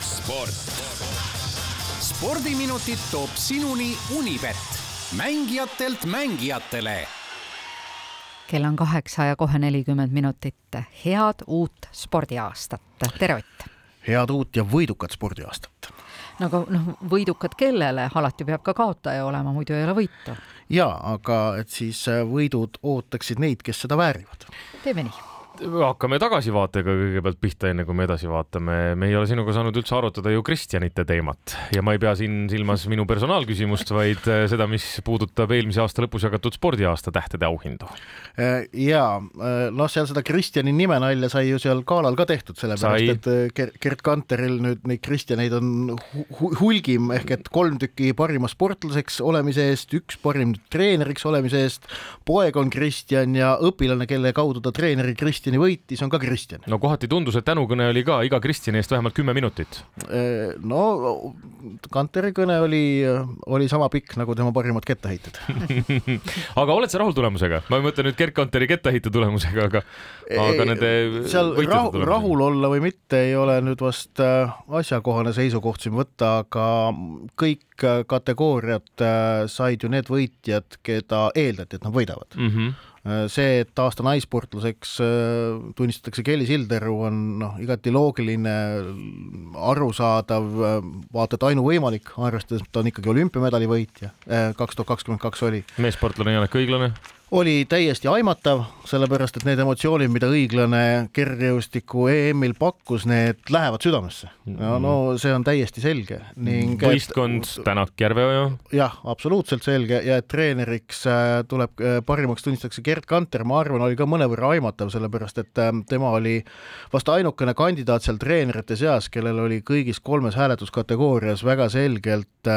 sport. spordiminutid toob sinuni Unibet, mängijatelt mängijatele kell on kaheksa ja kohe nelikümmend minutit. head uut spordiaastat, tere Ott! head uut ja võidukat spordiaastat! no aga noh, võidukad kellele, alati peab ka kaotaja olema, muidu ei ole võitu. jaa, aga et siis võidud ootaksid neid, kes seda väärivad. teeme nii hakkame tagasivaatega kõigepealt pihta, enne kui me edasi vaatame. me ei ole sinuga saanud üldse arutada ju Kristjanite teemat ja ma ei pea siin silmas minu personaalküsimust, vaid äh, seda, mis puudutab eelmise aasta lõpus jagatud spordiaasta tähtede auhindu. Äh, ja äh, noh, seal seda Kristjani nimenalja sai ju seal galal ka tehtud, sellepärast et Gerd Kanteril nüüd neid Kristjaneid on hu hulgim ehk et kolm tükki parima sportlaseks olemise eest, üks parim treeneriks olemise eest, poeg on Kristjan ja õpilane, kelle kaudu ta treeneri Kristjan Kristjani võitis, on ka Kristjan. no kohati tundus, et tänukõne oli ka iga Kristjani eest vähemalt kümme minutit. Äh, no Kanteri kõne oli, oli sama pikk nagu tema parimad kettaheited aga oled sa rahul tulemusega? ma ei mõtle nüüd Gerd Kanteri kettaheite tulemusega, aga, aga nende seal rahu, rahul olla või mitte ei ole nüüd vast äh, asjakohane seisukoht siin võtta, aga kõik kategooriad äh, said ju need võitjad, keda eeldati, et nad võidavad mm. -hmm Äh, see, et aasta naissportlaseks äh, tunnistatakse Kelly Sildaru, on noh, igati loogiline, arusaadav, äh, vaata et ainuvõimalik, arvestades, et ta on ikkagi olümpiamedali võitja, kaks tuhat kakskümmend kaks oli. meessportlane Janek Õiglane oli täiesti aimatav, sellepärast et need emotsioonid, mida õiglane kergejõustiku EM-il pakkus, need lähevad südamesse. no, no see on täiesti selge ning võistkond Tänak Järveoja. jah, absoluutselt selge ja et treeneriks äh, tuleb, äh, parimaks tunnistatakse Gerd Kanter, ma arvan, oli ka mõnevõrra aimatav, sellepärast et äh, tema oli vast ainukene kandidaat seal treenerite seas, kellel oli kõigis kolmes hääletuskategoorias väga selgelt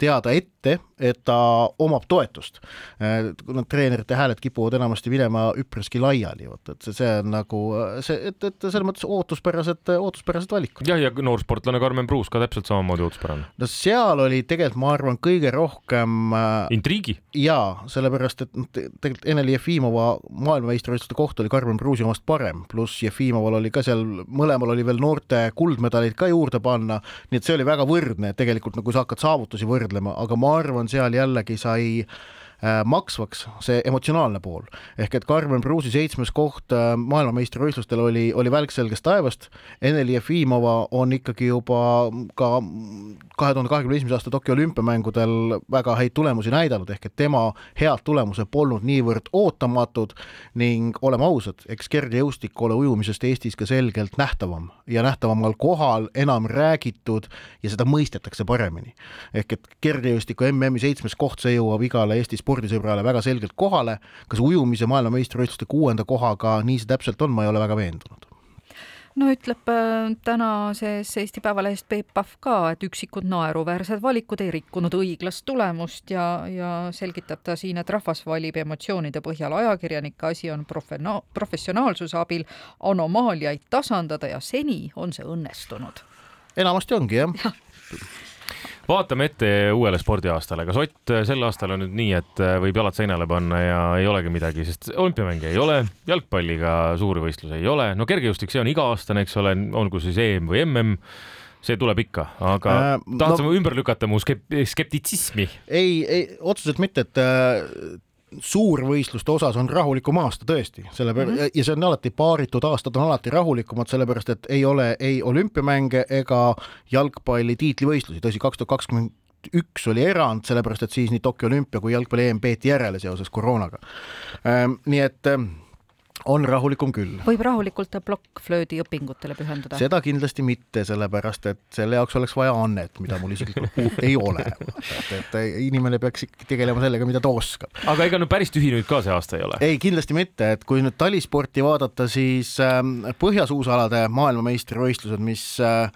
teada ette, et ta omab toetust. Need treenerite hääled kipuvad enamasti minema üpriski laiali, vot et see, see on nagu see, et, et selles mõttes ootuspärased, ootuspärased valikud. jah, ja noorsportlane Karmen Pruus ka täpselt samamoodi ootuspärane. no seal oli tegelikult, ma arvan, kõige rohkem äh, intriigi. jaa, sellepärast et noh, tegelikult Ene-Li Jefimova maailmameistrivõistluste koht oli Karmen Pruusi omast parem, pluss Jefimoval oli ka seal, mõlemal oli veel noorte kuldmedalid ka juurde panna, nii et see oli väga võrdne, tegelikult nagu sa hakkad saavutusi võrdlema, võrdlema, aga ma arvan, seal jällegi sai Äh, maksvaks see emotsionaalne pool. ehk et Karmen Pruusi seitsmes koht äh, maailmameistrivõistlustel oli, oli välk selgest taevast, Ene-Li Jefimova on ikkagi juba ka kahe tuhande kahekümne esimese aasta Tokyo olümpiamängudel väga häid tulemusi näidanud, ehk et tema head tulemused polnud niivõrd ootamatud ning oleme ausad, eks kergejõustik ole ujumisest Eestis ka selgelt nähtavam ja nähtavamal kohal, enam räägitud ja seda mõistetakse paremini. ehk et kergejõustiku MM-i seitsmes koht, see jõuab igale Eesti spordile spordisõbrale väga selgelt kohale, kas ujumise maailmameistrivõistluste kuuenda kohaga nii see täpselt on, ma ei ole väga veendunud. No ütleb äh, tänases Eesti Päevalehest Peep Pahv ka, et üksikud naeruväärsed valikud ei rikkunud õiglast tulemust ja, ja selgitab ta siin, et rahvas valib emotsioonide põhjal ajakirjanike asi on profena-, professionaalsuse abil anomaaliaid tasandada ja seni on see õnnestunud. enamasti ongi jah. Ja vaatame ette uuele spordiaastale, kas Ott, sel aastal on nüüd nii, et äh, võib jalad seinale panna ja ei olegi midagi, sest olümpiamänge ei ole, jalgpalliga suuri võistlusi ei ole, no kergejõustik, see on iga-aastane, eks ole, olgu siis EM või MM see tuleb ikka, aga äh, tahad no, sa ümber lükata mu skep-, skeptitsismi? ei, ei otseselt mitte, et äh, suurvõistluste osas on rahulikum aasta tõesti, sellepärast mm -hmm. ja see on alati paaritud aastad on alati rahulikumad, sellepärast et ei ole ei olümpiamänge ega jalgpalli tiitlivõistlusi, tõsi, kaks tuhat kakskümmend üks oli erand, sellepärast et siis nii Tokyo olümpia kui jalgpalli EM peeti järele seoses koroonaga. Ehm, nii et ehm, on rahulikum küll. võib rahulikult plokkflöödi õpingutele pühenduda? seda kindlasti mitte, sellepärast et selle jaoks oleks vaja annet, mida mul isiklikult ei ole. et, et inimene peaks ikkagi tegelema sellega, mida ta oskab. aga ega no päris tühi nüüd ka see aasta ei ole? ei, kindlasti mitte, et kui nüüd talisporti vaadata, siis äh, põhjasuusalade maailmameistrivõistlused, mis äh,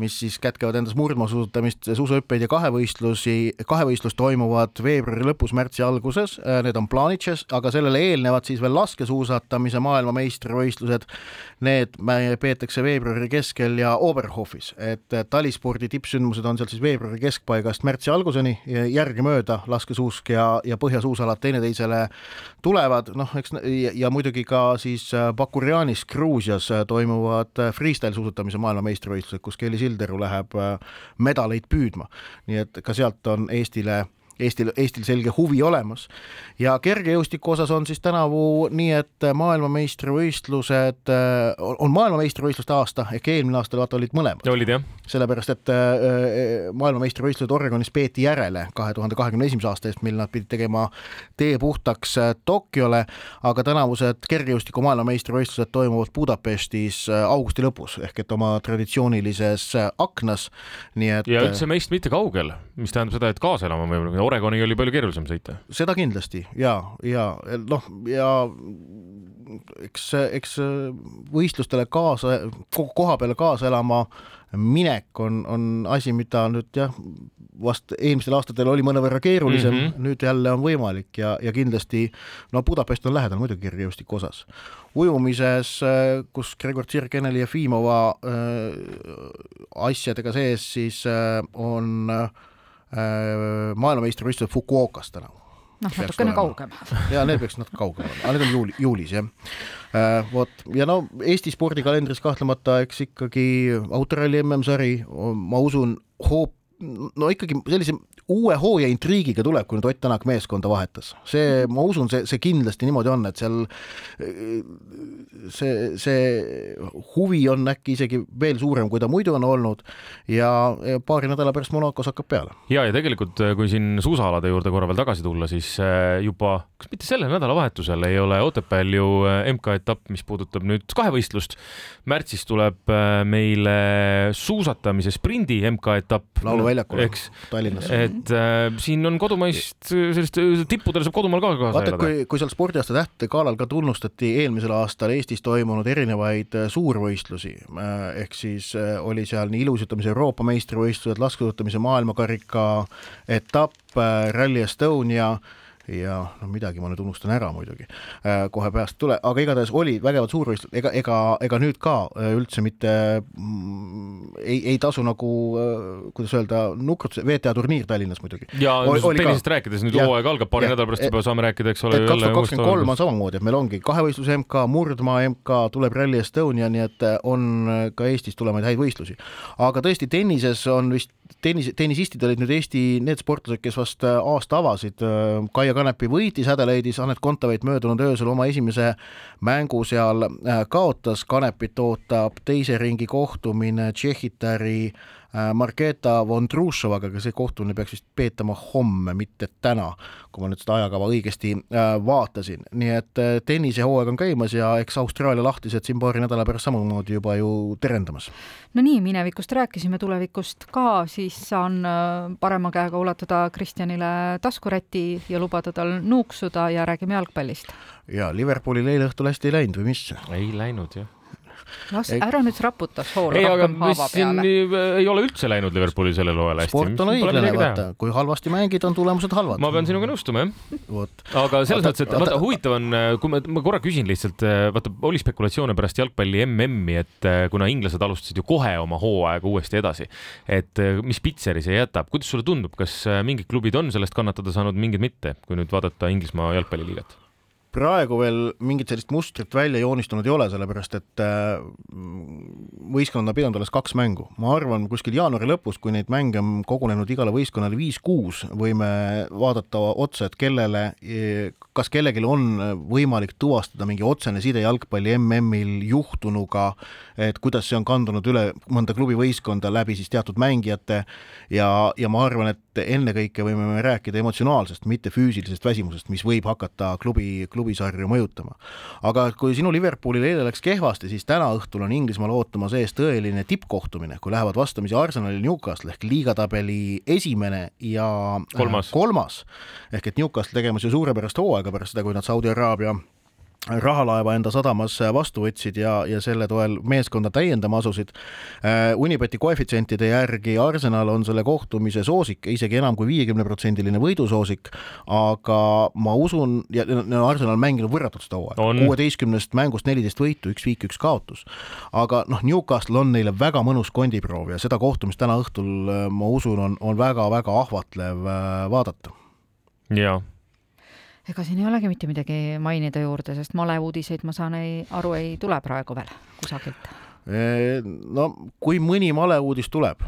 mis siis kätkevad endas murdmaasuusatamist, suusahüppeid ja kahevõistlusi, kahevõistlus toimuvad veebruari lõpus, märtsi alguses, need on Planitšes, aga sellele eelnevad siis veel laskesuusatamise maailmameistrivõistlused. Need peetakse veebruari keskel ja Oberhofis, et talispordi tippsündmused on seal siis veebruari keskpaigast märtsi alguseni, järgemööda laskesuusk ja, ja põhjasuusalad teineteisele tulevad, noh, eks ja, ja muidugi ka siis Bakurjanis Gruusias toimuvad freestyle suusatamise maailmameistrivõistlused, kus Kelly Sildaru läheb medaleid püüdma. nii et ka sealt on Eestile Eestil, Eestil selge huvi olemas. ja kergejõustiku osas on siis tänavu nii, et maailmameistrivõistlused, on maailmameistrivõistluste aasta, ehk eelmine aasta vaata olid mõlemad. olid jah. sellepärast, et äh, maailmameistrivõistlused Oregonis peeti järele kahe tuhande kahekümne esimese aasta eest, mil nad pidid tegema tee puhtaks äh, Tokyole, aga tänavused kergejõustiku maailmameistrivõistlused toimuvad Budapestis äh, augusti lõpus ehk et oma traditsioonilises aknas, nii et. ja üldse meist mitte kaugel, mis tähendab seda, et kaasa elama võib Oregoni oli palju keerulisem sõita. seda kindlasti ja, ja noh, ja eks, eks võistlustele kaasa, koha peale kaasa elama minek on, on asi, mida nüüd jah, vast eelmistel aastatel oli mõnevõrra keerulisem mm, -hmm. nüüd jälle on võimalik ja, ja kindlasti no Budapest on lähedal muidugi kergejõustiku osas. ujumises, kus Gregor Tsirkeneli ja Fimova äh, asjadega sees, siis äh, on äh, Äh, maailmameistrivõistlused Fukuokas tänavu. noh, natukene kaugem. ja need peaks natuke kaugem olema, aga need on juuli, juulis jah. Äh, vot ja no Eesti spordikalendris kahtlemata, eks ikkagi autoralli MM-sari, ma usun, hoop no ikkagi sellise uue hooaja intriigiga tuleb, kui nüüd Ott Tänak meeskonda vahetas. see, ma usun, see, see kindlasti niimoodi on, et seal see, see huvi on äkki isegi veel suurem, kui ta muidu on olnud ja, paari nädala pärast Monacos hakkab peale. ja, ja tegelikult, kui siin suusaalade juurde korra veel tagasi tulla, siis äh, juba, kas mitte sellel nädalavahetusel ei ole Otepääl ju äh, MK-etapp, mis puudutab nüüd kahevõistlust. märtsis tuleb äh, meile suusatamise sprindi MK-etapp. lauluväljakul, Tallinnas. et äh, siin on kodumaist sellist tippudel saab kodumaal ka kaasa elada. kui, kui seal spordiaasta tähtede galal ka tunnustati eelmisel aastal Eestis toimunud erinevaid suurvõistlusi, ehk siis oli seal nii ilusutamise Euroopa meistrivõistlused, laskesuusatamise maailmakarika etapp, Rally Estonia ja no midagi ma nüüd unustan ära muidugi, äh, kohe peast tule, aga igatahes oli vägevad suurvõistlused, ega, ega, ega nüüd ka äh, üldse mitte mm, ei, ei tasu nagu, äh, kuidas öelda, nukrutuse, VTA turniir Tallinnas muidugi. ja tennisest rääkides, nüüd hooaeg algab paari nädala pärast juba saame rääkida, eks ole. kaks tuhat kakskümmend kolm on samamoodi, et meil ongi kahevõistlus MK, murdmaa MK, tuleb Rally Estonia, nii et on ka Eestis tulevaid häid võistlusi. aga tõesti, tennises on vist tennis, tennisistid olid nüüd Eesti need sportlased, kes vast aasta avasid, Kaia Kaia Kanepi võitis, Adelaide'is Anett Kontaveit möödunud öösel oma esimese mängu seal äh, kaotas, Kanepit ootab teise ringi kohtumine Tšehhitari Äh, Marketa Vondrušovaga, aga see kohtumine peaks vist peetama homme, mitte täna, kui ma nüüd seda ajakava õigesti äh, vaatasin. nii et äh, tennisehooaeg on käimas ja eks Austraalia lahtised siin paari nädala pärast samamoodi juba ju terendamas. no nii, minevikust rääkisime, tulevikust ka, siis saan parema käega ulatada Kristjanile taskuräti ja lubada tal nuuksuda ja räägime jalgpallist. ja Liverpoolil eile õhtul hästi ei läinud või mis? ei läinud jah las ära nüüd raputa sool ei, rohkem haava peale. ei ole üldse läinud Liverpoolil sellel hooajal hästi. sport on õiglane, vaata, kui halvasti mängid, on tulemused halvad. ma pean sinuga nõustuma, jah. aga selles mõttes, et vaata, huvitav on, kui ma, ma korra küsin lihtsalt, vaata, oli spekulatsioone pärast jalgpalli MM-i, et kuna inglased alustasid ju kohe oma hooaega uuesti edasi, et mis pitseri see jätab, kuidas sulle tundub, kas mingid klubid on sellest kannatada saanud, mingid mitte, kui nüüd vaadata Inglismaa jalgpalliliigat? Praegu veel mingit sellist mustrit välja joonistunud ei ole, sellepärast et äh, võistkond on pidanud alles kaks mängu. ma arvan, kuskil jaanuari lõpus, kui neid mänge on kogunenud igale võistkonnale viis-kuus, võime vaadata otsa, et kellele, kas kellelgi on võimalik tuvastada mingi otsene side jalgpalli MM-il juhtunuga, et kuidas see on kandunud üle mõnda klubi võistkonda läbi siis teatud mängijate ja, ja ma arvan, et ennekõike võime me rääkida emotsionaalsest, mitte füüsilisest väsimusest, mis võib hakata klubi, klubisarju mõjutama. aga kui sinu Liverpoolil eile läks kehvasti, siis täna õhtul on Inglismaal ootamas ees tõeline tippkohtumine, kui lähevad vastamisi Arsenali Newcastle ehk liigatabeli esimene ja kolmas, kolmas. ehk et Newcastle tegemas ju suurepärast hooaega pärast seda, kui nad Saudi Araabia rahalaeva enda sadamas vastu võtsid ja, ja selle toel meeskonda täiendama asusid. Äh, Unibeti koefitsientide järgi Arsenal on selle kohtumise soosik, isegi enam kui viiekümneprotsendiline võidusoosik, aga ma usun, ja Arsenal mänginud võrratult seda hooaega, kuueteistkümnest mängust neliteist võitu, üks viik, üks kaotus. aga noh, Newcastle on neile väga mõnus kondiproov ja seda kohtumist täna õhtul äh, ma usun, on, on väga-väga ahvatlev äh, vaadata. jaa ega siin ei olegi mitte midagi mainida juurde, sest maleuudiseid, ma saan ei, aru, ei tule praegu veel kusagilt no kui mõni maleuudis tuleb,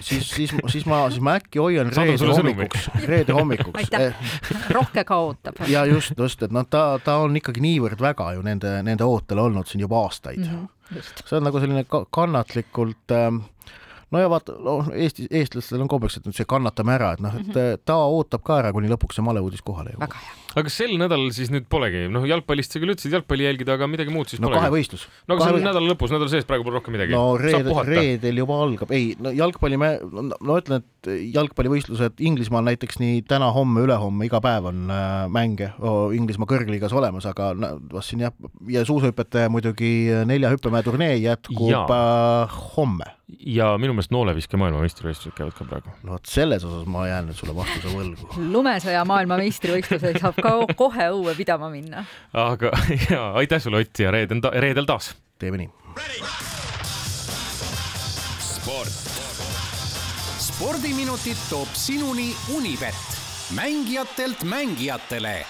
siis, siis, siis ma, siis ma äkki hoian reede hommikuks, reede hommikuks. rohke ka ootab. ja just, just, et noh, ta, ta on ikkagi niivõrd väga ju nende, nende ootel olnud siin juba aastaid mm. -hmm, see on nagu selline kannatlikult äh, no ja vaata, noh, Eesti, eestlastel on kombeks, et nüüd see kannatame ära, et noh, et mm -hmm. ta ootab ka ära, kuni lõpuks see maleuudis kohale jõuab. aga kas sel nädalal siis nüüd polegi, noh, jalgpallist sa küll ütlesid jalgpalli jälgida, aga midagi muud siis no, polegi? kahevõistlus. no aga see on nädala lõpus, nädala sees praegu pole rohkem midagi. no reede, reedel juba algab, ei, no jalgpalli me, no ütlen, et jalgpallivõistlused Inglismaal näiteks nii täna-homme, ülehomme, iga päev on äh, mänge oh, Inglismaa kõrgliigas olemas, aga no, vast siin jah, ja suusahüpete muidugi nelja hüppemäe turnee jätkub ja. äh, homme ja minu meelest nooleviske maailmameistrivõistlused käivad ka praegu. no vot selles osas ma jään nüüd sulle vastuse võlgu. lumesõja maailmameistrivõistluseid saab ka kohe õue pidama minna. aga ja aitäh sulle, Ott, ja reedel, reedel taas. teeme nii. sport. spordiminutid toob sinuni Unibet, mängijatelt mängijatele